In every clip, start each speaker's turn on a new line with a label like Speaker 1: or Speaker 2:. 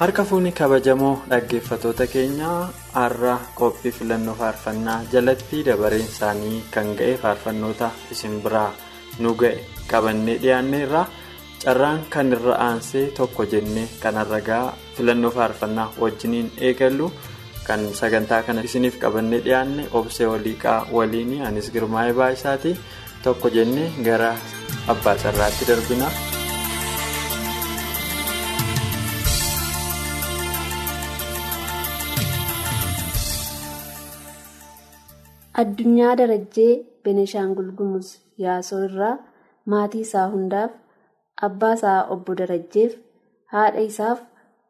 Speaker 1: Harka fuunni kabajamoo dhaggeeffatoota keenyaa har'a qophii filannoo faarfannaa jalatti dabareen isaanii kan ga'e faarfannoota isin biraa nu ga'e qabannee dhiyaanneerra carraan kan irra aansee tokko jennee kan ragaa filannoo faarfannaa wajjiniin eegallu kan sagantaa kana isiniif qabannee dhiyaanne obsee waliiqaa waliin anis girmaa'ee baay'isaati tokko jennee gara abbaa carraatti darbina.
Speaker 2: Addunyaa Darajjee Beneshaangul Gumuz Yaasoo irraa maatii isaa hundaaf abbaa isaa obbo Darajjeef haadha isaaf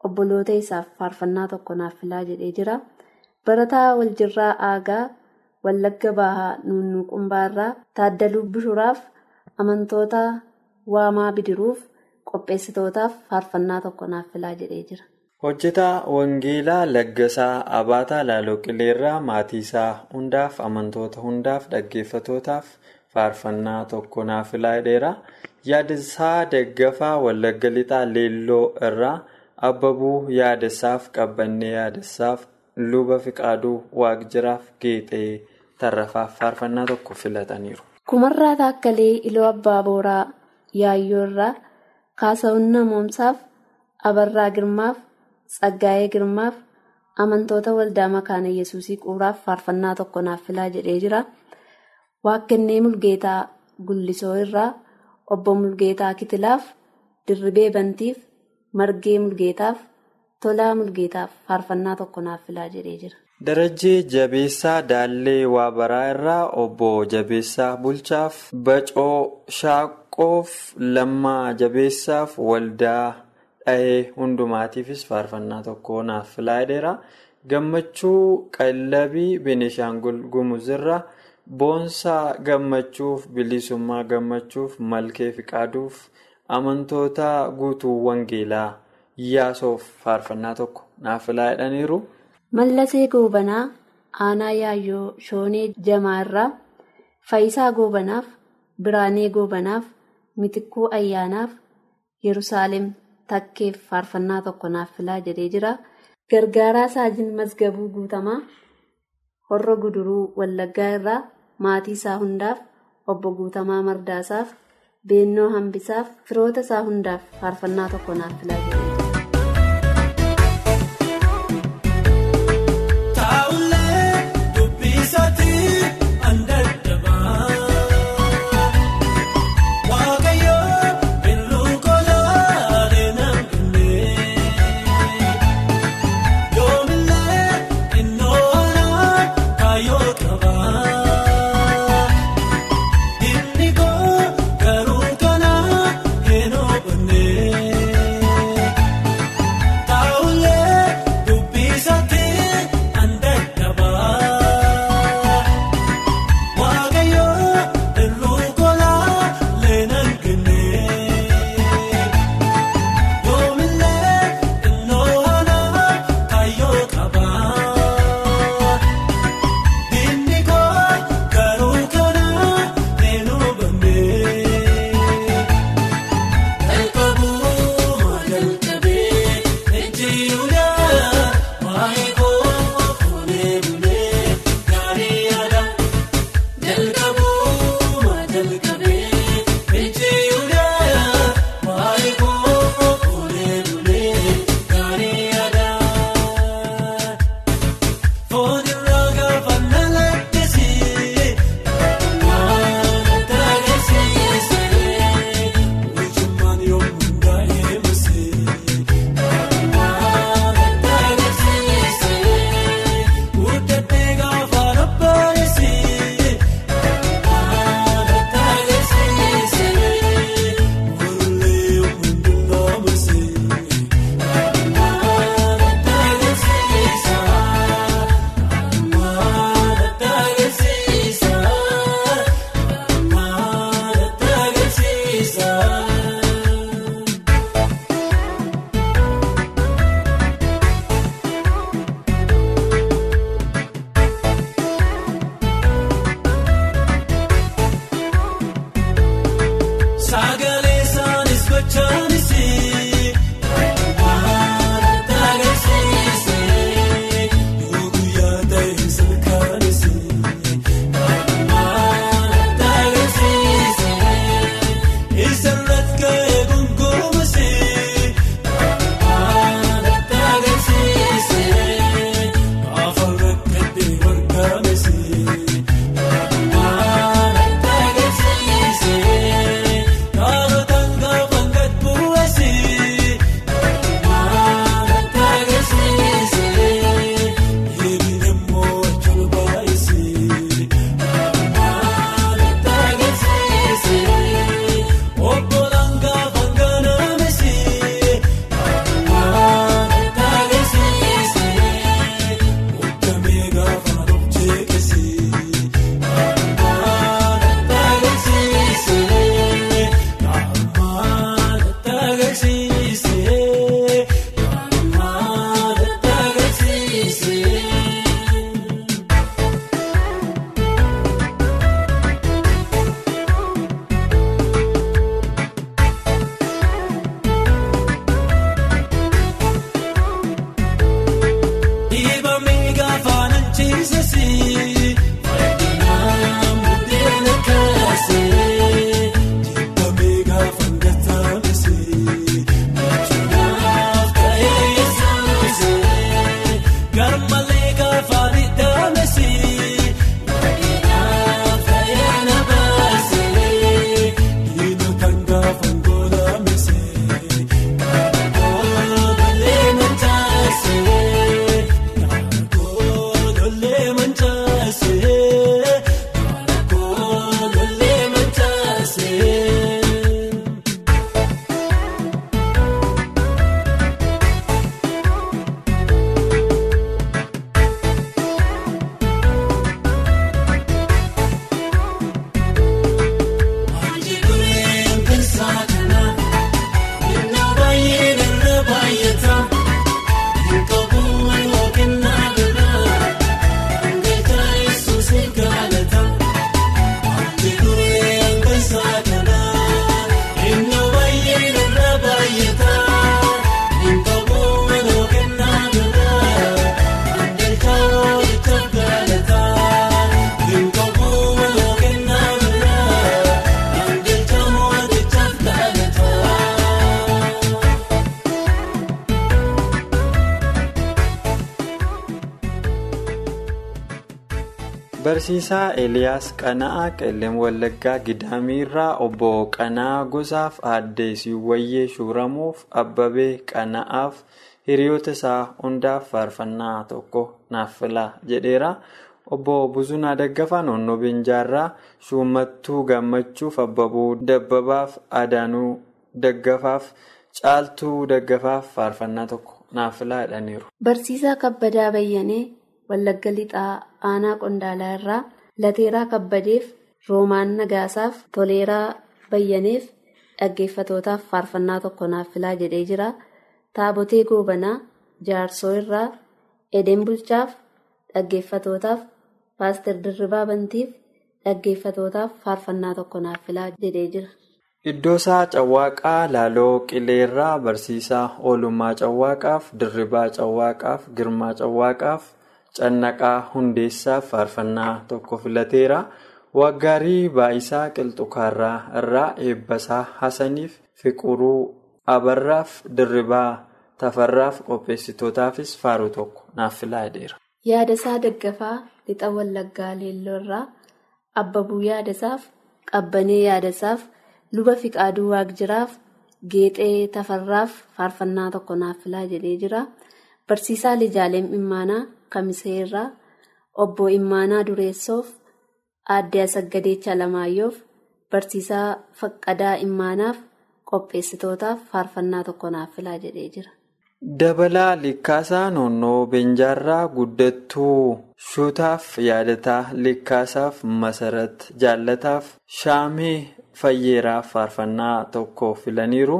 Speaker 2: obboloota isaaf faarfannaa tokko naaf filaa jedhee jira. Barataa Waljirraa Aagaa Wallagga Bahaa Nunnuu Qumbaarraa Taaddaluu Bishuraaf amantoota Waamaa Bidiruuf qopheessitootaaf faarfannaa tokko naaf filaa jedhee jira.
Speaker 1: Hojjetaa wangeelaa laggasaa abaataa laaloo qileerraa maatii isaa hundaaf amantoota hundaaf dhaggeeffatootaaf faarfannaa tokko naaf filaa jedheera yaadasaa daggafaa wallagga lixaa leelloo irraa abbabuu yaadasaaf qabbannee yaadasaaf luba fiqaaduu waaqjiraaf geexee tarrafaaf faarfannaa tokko filataniiru.
Speaker 2: kumarraa taakkalee iloo abbaa booraa yaayyoo irraa kaasa'uun namoomsaaf abarraa girmaaf. Tsaggaa'ee Girmaaf amantoota waldaa makaana yesuusii quuraaf faarfannaa tokko naaf filaa jedhee jira. Waaqennee Mulgeetaa Gullisoo irraa obbo Mulgeetaa Kitilaaf Dirribee Bantiif Margee Mulgeetaaf Tolaa Mulgeetaaf faarfannaa tokko naaf filaa jedhee jira.
Speaker 1: Darajjee Jabeessaa Daallee Waabaraa irraa obbo Jabeessaa Bulchaaf Bacoo Shaaqoof Lammaa Jabeessaaf waldaa. Dhahee hundumaatiifis faarfannaa tokko naaf filaa jedheera gammachuu qallabii benishaangul gumuzirra boonsaa gammachuuf bilisummaa gammachuuf malkee fiqaaduuf amantoota guutuu wangeelaa yaasoof faarfannaa tokko naaf filaa jedhaniiru.
Speaker 2: mallasee goobanaa aanaa yaayyoo shoonee jamaa irraa faayisaa goobanaaf biraanee goobanaaf mitikkuu ayyaanaaf yerusaalem. Takkeef faarfannaa tokko naaf filaa jedhee jira. Gargaaraa saajin mazgabuu guutamaa horra guduruu wallaggaa irraa maatii isaa hundaaf obbo Guutamaa Mardaasaaf beennoo hambisaaf firoota isaa hundaaf faarfannaa tokko naaf filaa jira.
Speaker 1: Barsiisaa Eeliyaas Qana'aa Qeelleen Wallaggaa Gidaamiirraa obbo Qana'aa Gosaaf Aaddee Siwwayyee Shuuramuuf Abbabee Qana'aaf hiriyoota isaa hundaaf faarfannaa tokko naaf filaa jedheera. Obbo Buzunaa Daggafaa Noonnoo Beenjaarraa Shummattuu Gammachuuf Abbabuu Dabbabaaf Adaanuu Daggafaaf Caaltuu Daggafaaf faarfannaa tokko naaf filaa jedhaniiru.
Speaker 2: Barsiisaa Kabbadaa Bayyanee Wallagga Lixaa Aanaa Qondaalaa irraa Lateeraa Kabbadeef Roomaan Nagaasaaf Toleeraa Bayyaneef dhaggeeffatootaaf faarfannaa tokko naaf filaa jedhee jira. Taabotee Goobanaa Jaarsoo irraa Edeen Bulchaaf dhaggeeffatootaaf Paaster Dirribaa Bantiif dhaggeeffatootaaf faarfannaa tokko naaf filaa jedhee jira.
Speaker 1: Iddoosaa Cawwaaqaa Laaloo Qileerraa Barsiisaa Oolummaa Cawwaaqaaf Dirribaa Cawwaaqaaf Girmaa Cawwaaqaaf Cannaqaa Hundeessaaf faarfannaa tokko filateera. Waggaarii Baayisaa Qilxukaarraa irraa Eebbasaa Hasaniif Fiquruu Abarraaf Dirribaa Tafarraaf qopheessitootaafis faaruu tokko naaf filaa jedheera.
Speaker 2: Yaadasaa Daggafaa Lixa Wallaggaa Leelloo irraa Abbabuu Yaadasaaf Qabbanee Yaadasaaf Luba Fiqaaduu Waaqjiraaf Geexee Tafarraaf faarfannaa tokko naaf filaa jedhee jira. Barsiisaa Lijaaleem Immaanaa Irraa Obbo Immaanaa Dureessoof Aaddee Asaggadeecha Alamaayyoof Barsiisaa Faqqadaa Immaanaaf qopheessitootaaf faarfannaa tokko naaf filaa jedhee jira.
Speaker 1: Dabalaa Likkaasaa Noonnoo Beenjaarraa Guddattuu Shuutaaf Yaadataa Likkaasaaf Masarat Jaallataaf Shaamee Fayyeeraaf faarfannaa tokko filaniiru.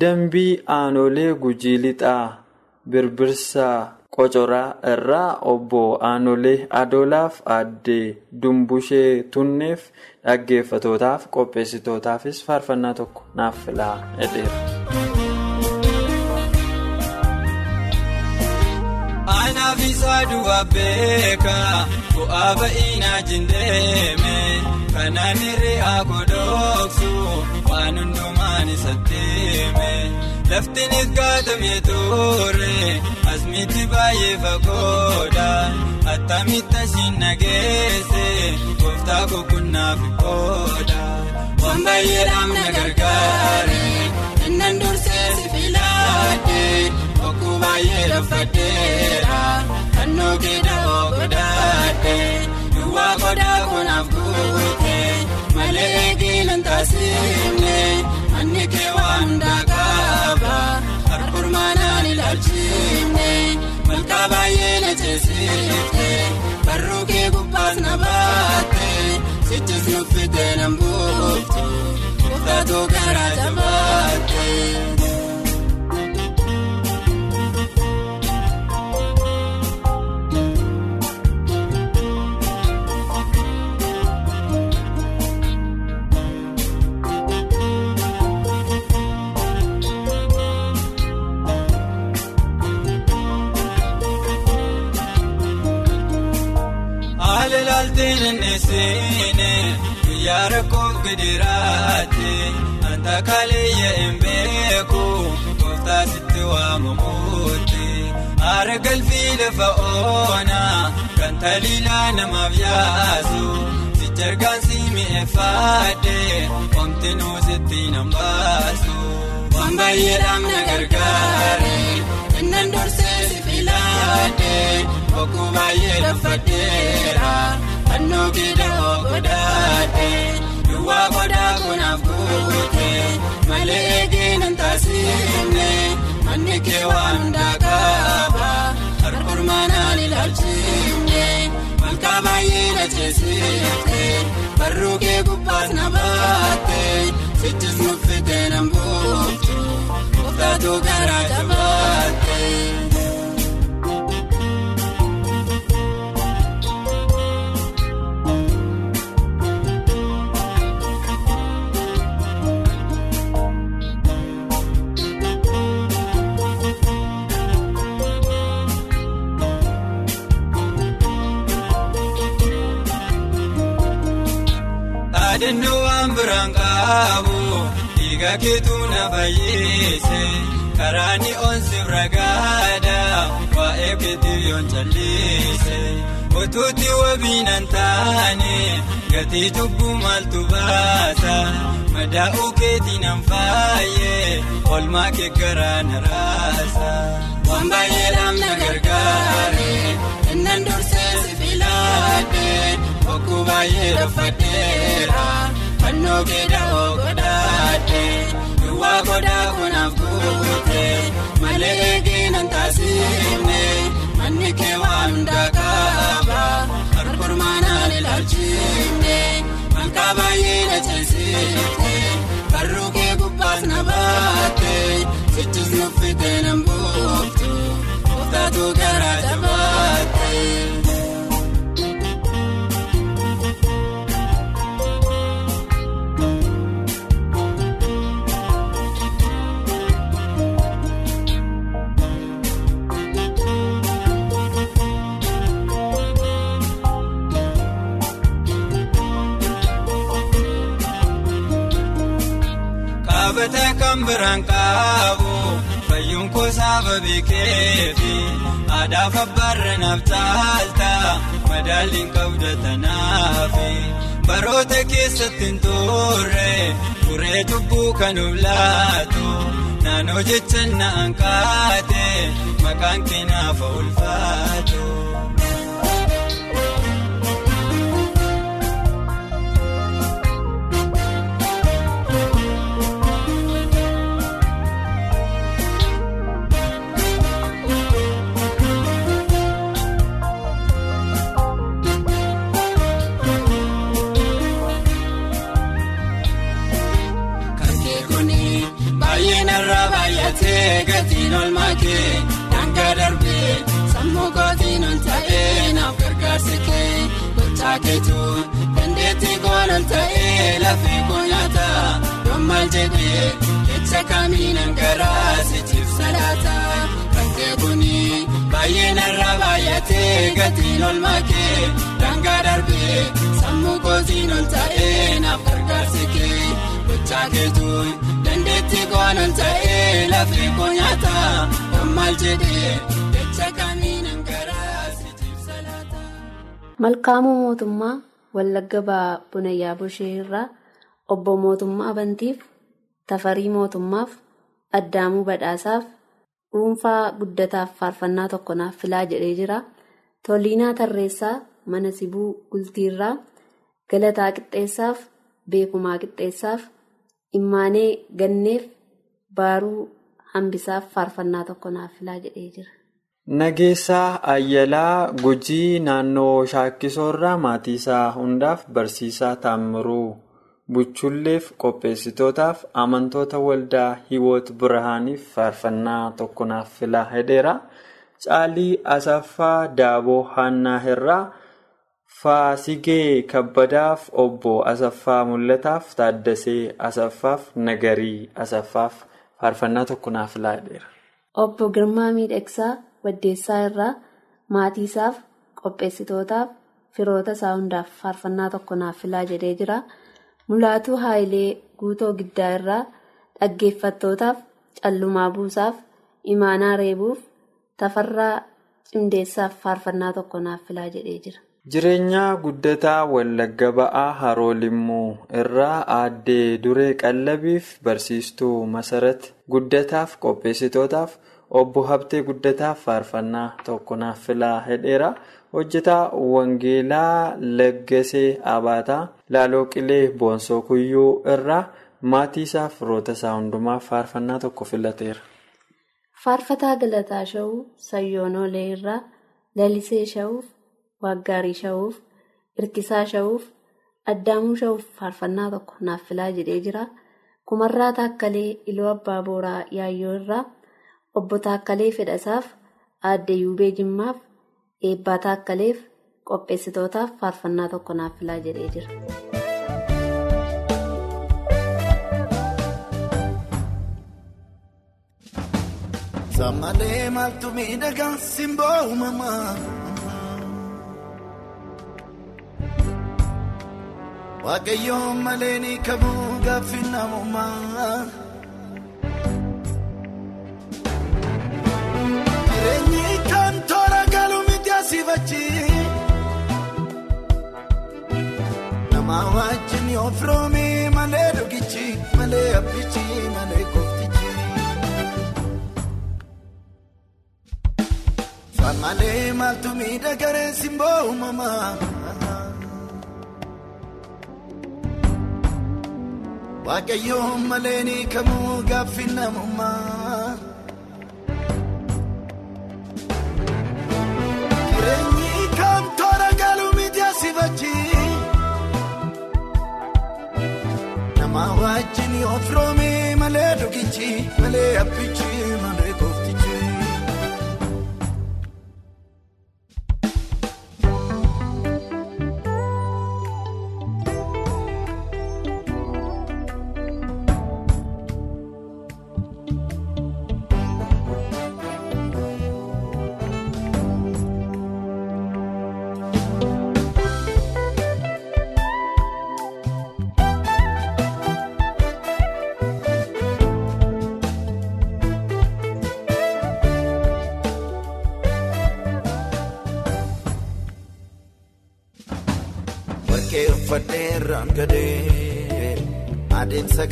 Speaker 1: Dambii Aanolee Gujii Lixaa Birbirsaa Qocoraa irraa Obbo Aanolee Adoolaaf Aaddee Dumbushee Tunneef dhaggeeffatootaaf qopheessitootaafis faarfannaa tokko naaf filaa jedheera.
Speaker 3: Anaaf isaa du'a beeka bu'aa ba'inaa jindeeme kanaan hir'aa godhoksu waan hundumaan isatti hime laftinis gaatamee ture asmitti baay'ee fagoodha attamitti asiin nageesse gooftaa kokunnaaf qooda waan baay'eedhaaf na gargaare innan dursee si filaadhe. Bokkuu baay'ee lafadeera fannoo keeda'oo godhaadhe duwwaa godhaa kunaaf guute malee eegilan taasifne manni kee waan hundaa qaba harkurmaanaan ilaalchifne malkaa baay'ee na ceesifte barruu kee gubbaas na baatte sichis nuffite nan buuftu uffatoo garaa jabaatte. Anta kaleeyya hin beeku gooftaa sitti waamamuuti haara galfii lafa oonaa kan taliilaa namaaf yaasu sijargaan si mi'eeffaadhee omti nuusitti nan baasu waan baay'eedhaan na gargaare innan dursee si filaadhee bokkuu baay'ee laffadheera fannoo giidhaa godhaadhee duwwaa godhaa kunaaf ceesifte barruu kee gubbaas na baatte sichis nuffitee nan buuftu qabu dhiiga keetu na fayyise karaa ni onsiif ragaadha waa'ee keetii yoon callise utuutti wabiinan taane gatii cubbuu maaltu baasa madaa'uu keetii nan faayyee olmaa kee garaa na raasa waan baay'eedhaan na gargaare innan dursee si filaadhee. Bokkuu baay'ee laffadheera fannoo keedhaa godhaadhee duwwaa godhaa kunaaf guutee malee eegee nan taasifne manni kee waan hundaa qaba harkurmaanaan ilaalchifne malkaa baay'ee na ceesifte barruu kee gubbaas na baatte sichis nuffitee nan buuftu gooftaatu garaa jabaatte. Koosaa babeekeefi aadaaf abbaarra naaf caalta madaalliin qabda tanaafi baroota keessatti hin turre turee cubbuu kan laatu naannoo jecha na'an kaate maqaan keenyaaf ulfaatu. Gatiin olmaa kee daangaa darbee sammuu kootiin ol ta'ee naaf gargaarsi kee gochaa keetu dandeettii koon ol ta'ee lafee koo nyaata yoom maal jedhee jecha kamiinan garaa sichiif salaata bakkee kuni baay'ee narraa baay'atee gatiin olmaa kee daangaa darbee sammuu kootiin ol ta'ee naaf gargaarsi kee gochaa keetu. Dandeettii koon ol ta'ee koo nyaata maal jedhee jecha kamiinan garaa sichiif salaata.
Speaker 2: Malkaamuu mootummaa Wallagga Ba'aa Bunayyaa Boshee irraa obbo Mootummaa Bantiif Tafarii Mootummaaf Addaamuu Badhaasaaf dhuunfaa guddataaf faarfannaa tokko naaf filaa jedhee jira. Toliinaa Tarreessaa mana Sibuu Gultiirraa Galataa Qixxeessaaf Beekumaa Qixxeessaaf. Immaanee ganneef baaruu hambisaaf faarfannaa tokko naaf filaa jedhee jira.
Speaker 1: Nageessaa Ayyalaa Gujii naannoo Shaakkisoorraa maatii isaa hundaaf barsiisaa Taammiruu Buchulleef qopheessitootaaf amantoota waldaa Hiwoot Birahaaniif faarfannaa tokko naaf filaa hedheera. Caalii Asaffaa Daaboo Haannaa Hirraa. Faasigee Kabbadaaf obbo Asaffaa Mul'ataaf Taaddasee Asaffaaf Nagarii Asaffaaf faarfannaa tokko naaf laadheera.
Speaker 2: Obbo Girmaa Miidhagsaa Waddeessaa irraa maatiisaaf qopheessitootaaf firoota isaa hundaaf faarfannaa tokko naaf filaa jedhee jira. Mulaatuu Haayilee Guutoo Giddaa irraa dhaggeeffattootaaf callumaa buusaaf imaanaa reebuuf tafarraa cimdeessaaf faarfannaa tokko naaf filaa jedhee jira.
Speaker 1: Jireenya guddataa Wallagga Ba'aa Haroo Limmuu irraa aaddee duree qallabiif barsiistuu Masarat guddataaf qopheessitootaaf obbo Habtee guddataaf faarfannaa tokko naaf filaa hedheera. Hojjetaa Wangeelaa Laggasee Abaataa Laaloo Qilee Boonsoo Kuyyuu irraa maatii isaa firoota isaa hundumaaf faarfannaa tokko filateera.
Speaker 2: Faarfataa Galataa Shawuu Sayyoonoolee irraa Lalisee Shawuuf Waaggaarii Shawuuf Irkisaa Shawuuf Addaamuu Shawuuf faarfannaa tokko naaf filaa jedhee jira. Kumarraa Taakkalee Iluu Abbaa Booraa Yaayyoo irraa Obbo Taakkalee Fedhasaaf Aadde Yuubee Jimmaaf Eebbaa Taakkaleef qopheessitootaaf faarfannaa tokko naaf filaa jedhee jira.
Speaker 4: Sammalee maaltu miidhagaa simboo uumamaa. Waaqayyoon malee ni kamuu gaaffii namummaa. Jireenyi kan toora galu miti asiifachi. Nama wajjin yoo firoome malee dhugichi malee abbichi malee kooftichi. Sammalee maaltu miidhagaree simboo uumamaa. Waaqayyoon malee ni kamuu gaaffii namummaa.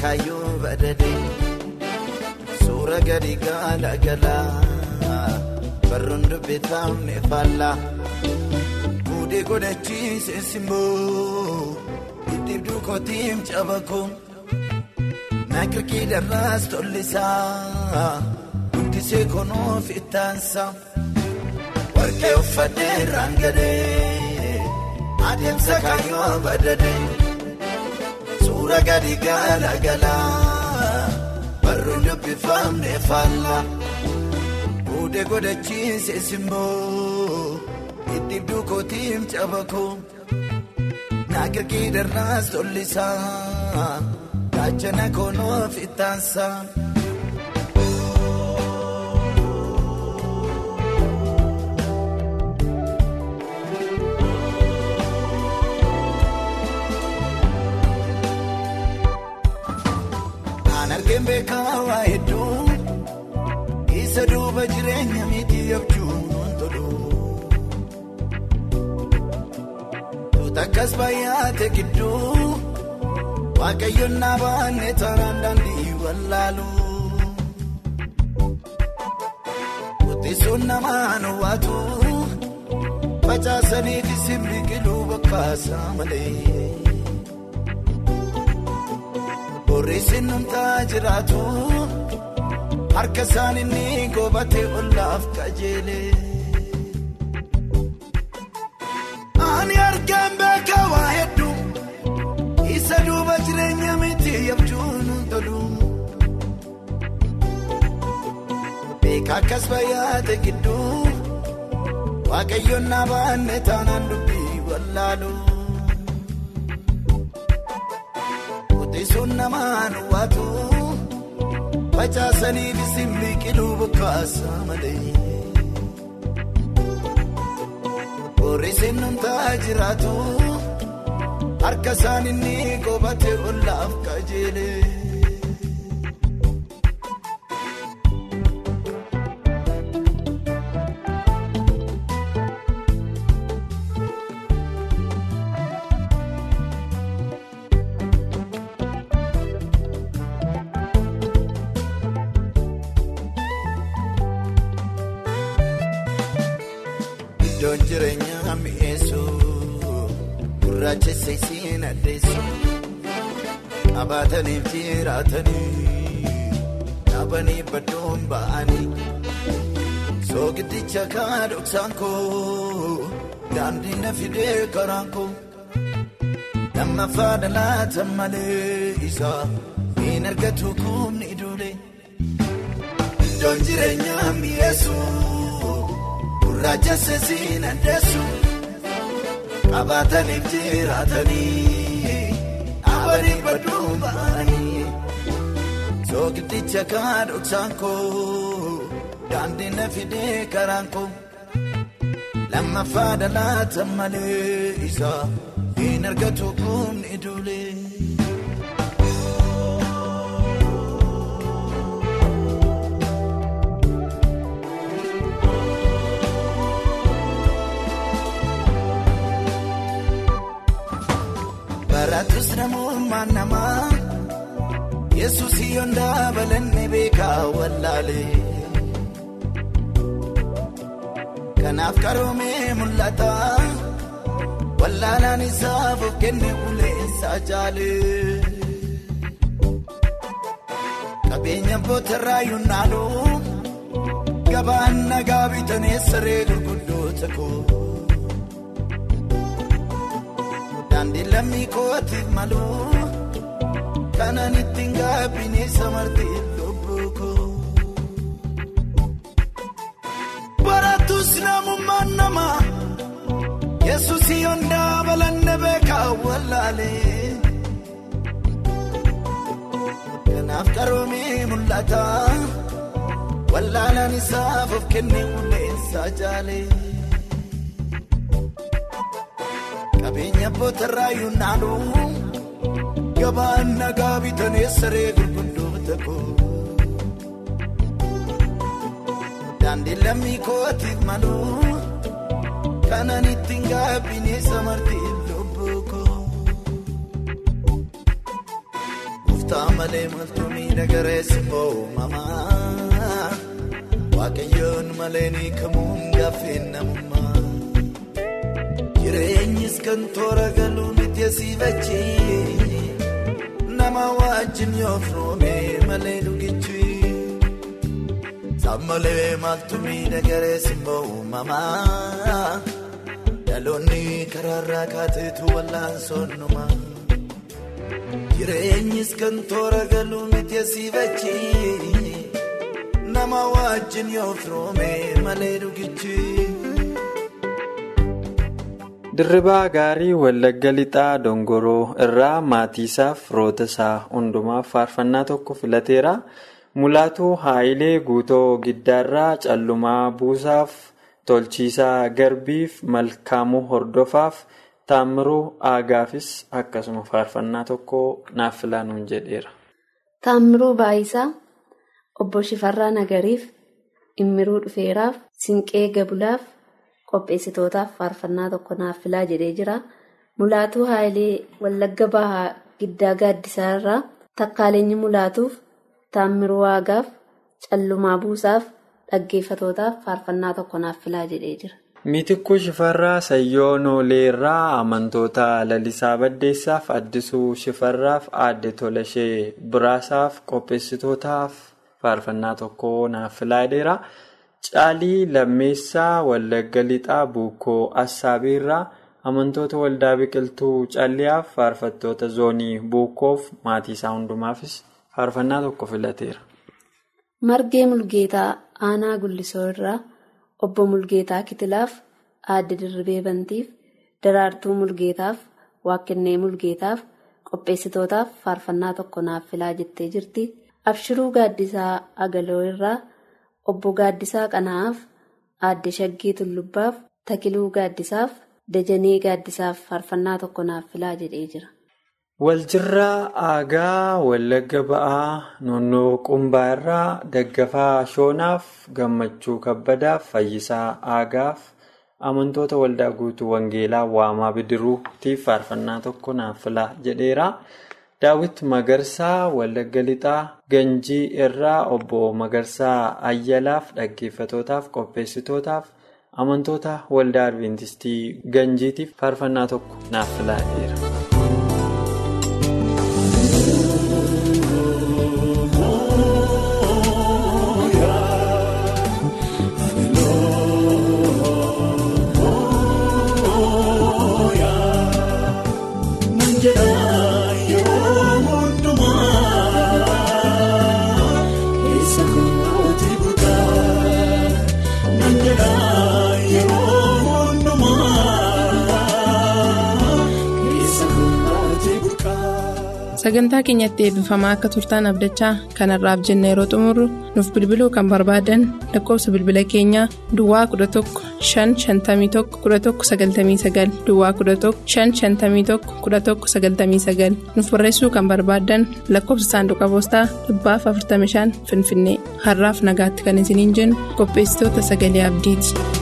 Speaker 4: Kaayyoo badadee suura gadi gaala galaa barruun dubbifamne faallaa fuudhee godhachiise simboo ittiif duukootiim cabakoo naakirkii darraas tollisaa guddisee konoof ittaansaa warqee uffadhee irraan gadee. Adeemsa kaayyoo badadee suura gadi gaala galaa barruun dubbifamne faallaa fuudhee godhachiise simboo ittiif duukootiim cabakoo naakirkii darraas tollisaa gaachana konoof ittaansaa. Argeen beekaa waa hedduu isa duuba jireenya miti abjuun tolu. Tuuta akkas baay'ate gidduu waaqayyoon na baanne taanaan daandii wallaalu. Kuttisuun namaan waatu facaasanii fi simbiqiluu bakkaasaa malee. Boreessin numtaa jiraatu harka isaan inni gobatee ollaaf qajeelee. Ani argaan beekaa waa hedduu isa duuba jireenya miti abjuun tolu. Beekaa akkas baay'ate gidduu waaqayyoon na baanne taanaan dubbii wallaalu. Kuttisuun namaan waatu facaasanii fi simbiqiluu bokkaasa malee. Boorriseen numtaa jiraatu harka isaan inni qobate ollaaf kajeele. Qabaataniif jiraatanii dhaabanii baddoon ba'anii soogiddicha kaa dhoksaan koo daandii na fidee karaan koo lammaffaa dhalaata malee isaa hin argatu kumni idoole iddoon jireenyaa mi'eessu. Gurraacha seesiin addeessu qabaataniif jiraatanii badduun ba'anii soogiddicha kaa dhoksaan koo daandii na fidee karaan koo lammaffaa dhalaata malee isaa hin argatu kumni idoole. Baratus namummaan namaa Yesuus yoon dabalanne beekaa wallaalee. Kanaaf karoomee mul'ata wallaalaan isaaf of kenne uleensaa jaalee. Qabeenya bootarraa yuunnaalu gabaan nagaa bitanii saree gurguddoota koo. Daandii lammii kootiif malu kanaan ittiin gaabbiin samartii lubbuu koo. Baratus namummaan namaa Yesuus yoon dabalanne beekaa wallaalee. Kanaaf karoomee mul'ata wallaalaan isaaf of kenne uleensaa jaalee. Qabeenya bootarraa yuunnaalu gabaan nagaa bitanii saree gurguddoota koo. Daandii lammii kootiif malu kanaan ittiin gaabbiin samartii lubbuu koo. Gooftaa malee maltuu miidhagareessi uumamaa waaqayyoon malee ni kamuun gaaffeen namummaa. Jireenyis kan toora galuu miti asiifachi nama wajjin yoo firoomee malee dhugichi sammalee maaltu miidhagareessi uumamaa dhaloonni karaarraa kaateetu wallaan sonnumaa jireenyis kan toora galuu miti asiifachi nama wajjin yoo firoomee malee dhugichi.
Speaker 1: Dirribaa gaarii Wallagga Lixaa Dongoroo irraa maatii isaaf isaa hundumaaf faarfannaa tokko filateera. Mulaatuu Haayilee Guutoo Giddaarraa Callumaa Buusaaf Tolchiisaa Garbiif Malkaamuu Hordofaaf Taammiruu Aagaafis akkasuma faarfannaa tokko naaf filaanuun jedheera.
Speaker 2: Taammiruu Baayisaa Obbo Shifarraa Nagariif Immiruu Dhufeeraaf Sinqee Gabulaaf. Qopheessitootaaf faarfannaa tokko naaf filaa jedhee jira. Mulaatuu Haayilee Wallagga Bahaa Giddaa Gaaddisaa irraa takkaaleenyi mulaatuuf Taammiruu Waagaaf Callumaa Buusaaf dhaggeeffatootaaf faarfannaa tokko naaf filaa jedhee jira.
Speaker 1: Miitikkuu Shifarraa Sayyoo Noolee irraa amantoota Lalisaa Baddeessaaf Addisuu Shifarraaf Aadde Tolashee Biraasaaf qopheessitootaaf faarfannaa tokko naaf filaa jedheera. Caalii Lammeessaa Wallagga Lixaa Buukoo Assaabiirraa amantoota waldaa biqiltuu calliyaaf faarfattoota zoonii Buukoof maatii isaa hundumaafis faarfannaa tokko filateera.
Speaker 2: Margee Mulgeetaa Aanaa Gullisoo irraa Obbo Mulgeetaa Kitilaaf Aadde Dirribee Bantiif Daraartuu Mulgeetaaf Waaqqinnee Mulgeetaaf qopheessitootaaf faarfannaa tokko naaf filaa jettee jirti. Abshiruu Gaaddisaa Agaloo irraa Obbo Gaaddisaa Qanaa'aaf Aadde Shaggii Tullubbaaf Takiluu Gaaddisaaf Dajanee Gaaddisaaf faarfannaa tokko naaf filaa jedhee jira.
Speaker 1: Waljirraa Aagaa Wallagga Ba'aa Noonnoo Qumbaa irraa Daggafaa Shoonaaf Gammachuu Kabbadaaf Fayyisaa Aagaaf amantoota waldaa guutuu Wangeelaa Waamaa Bidiruutiif faarfannaa tokko naaf filaa jedheera. Daawit Magarsaa Wallagga Lixaa Ganjii irraa obbo Magarsaa Ayyalaaf dhaggeeffatootaaf qopheessitootaaf amantoota waldaa Adwiintistii Ganjiitiif faarfannaa tokko naaf filaa
Speaker 5: sagantaa keenyatti eebbifamaa akka turtaan abdachaa kanarraaf jenna yeroo xumurru nuuf bilbiluu kan barbaadan lakkoofsa bilbila keenyaa duwwaa 11 551 1199 duwwaa 11 551 1199 nuuf barreessuu kan barbaadan lakkoofsa saanduqa poostaa 45 finfinnee har'aaf nagaatti kan isiniin jennu qopheessitoota sagalee abdiiti.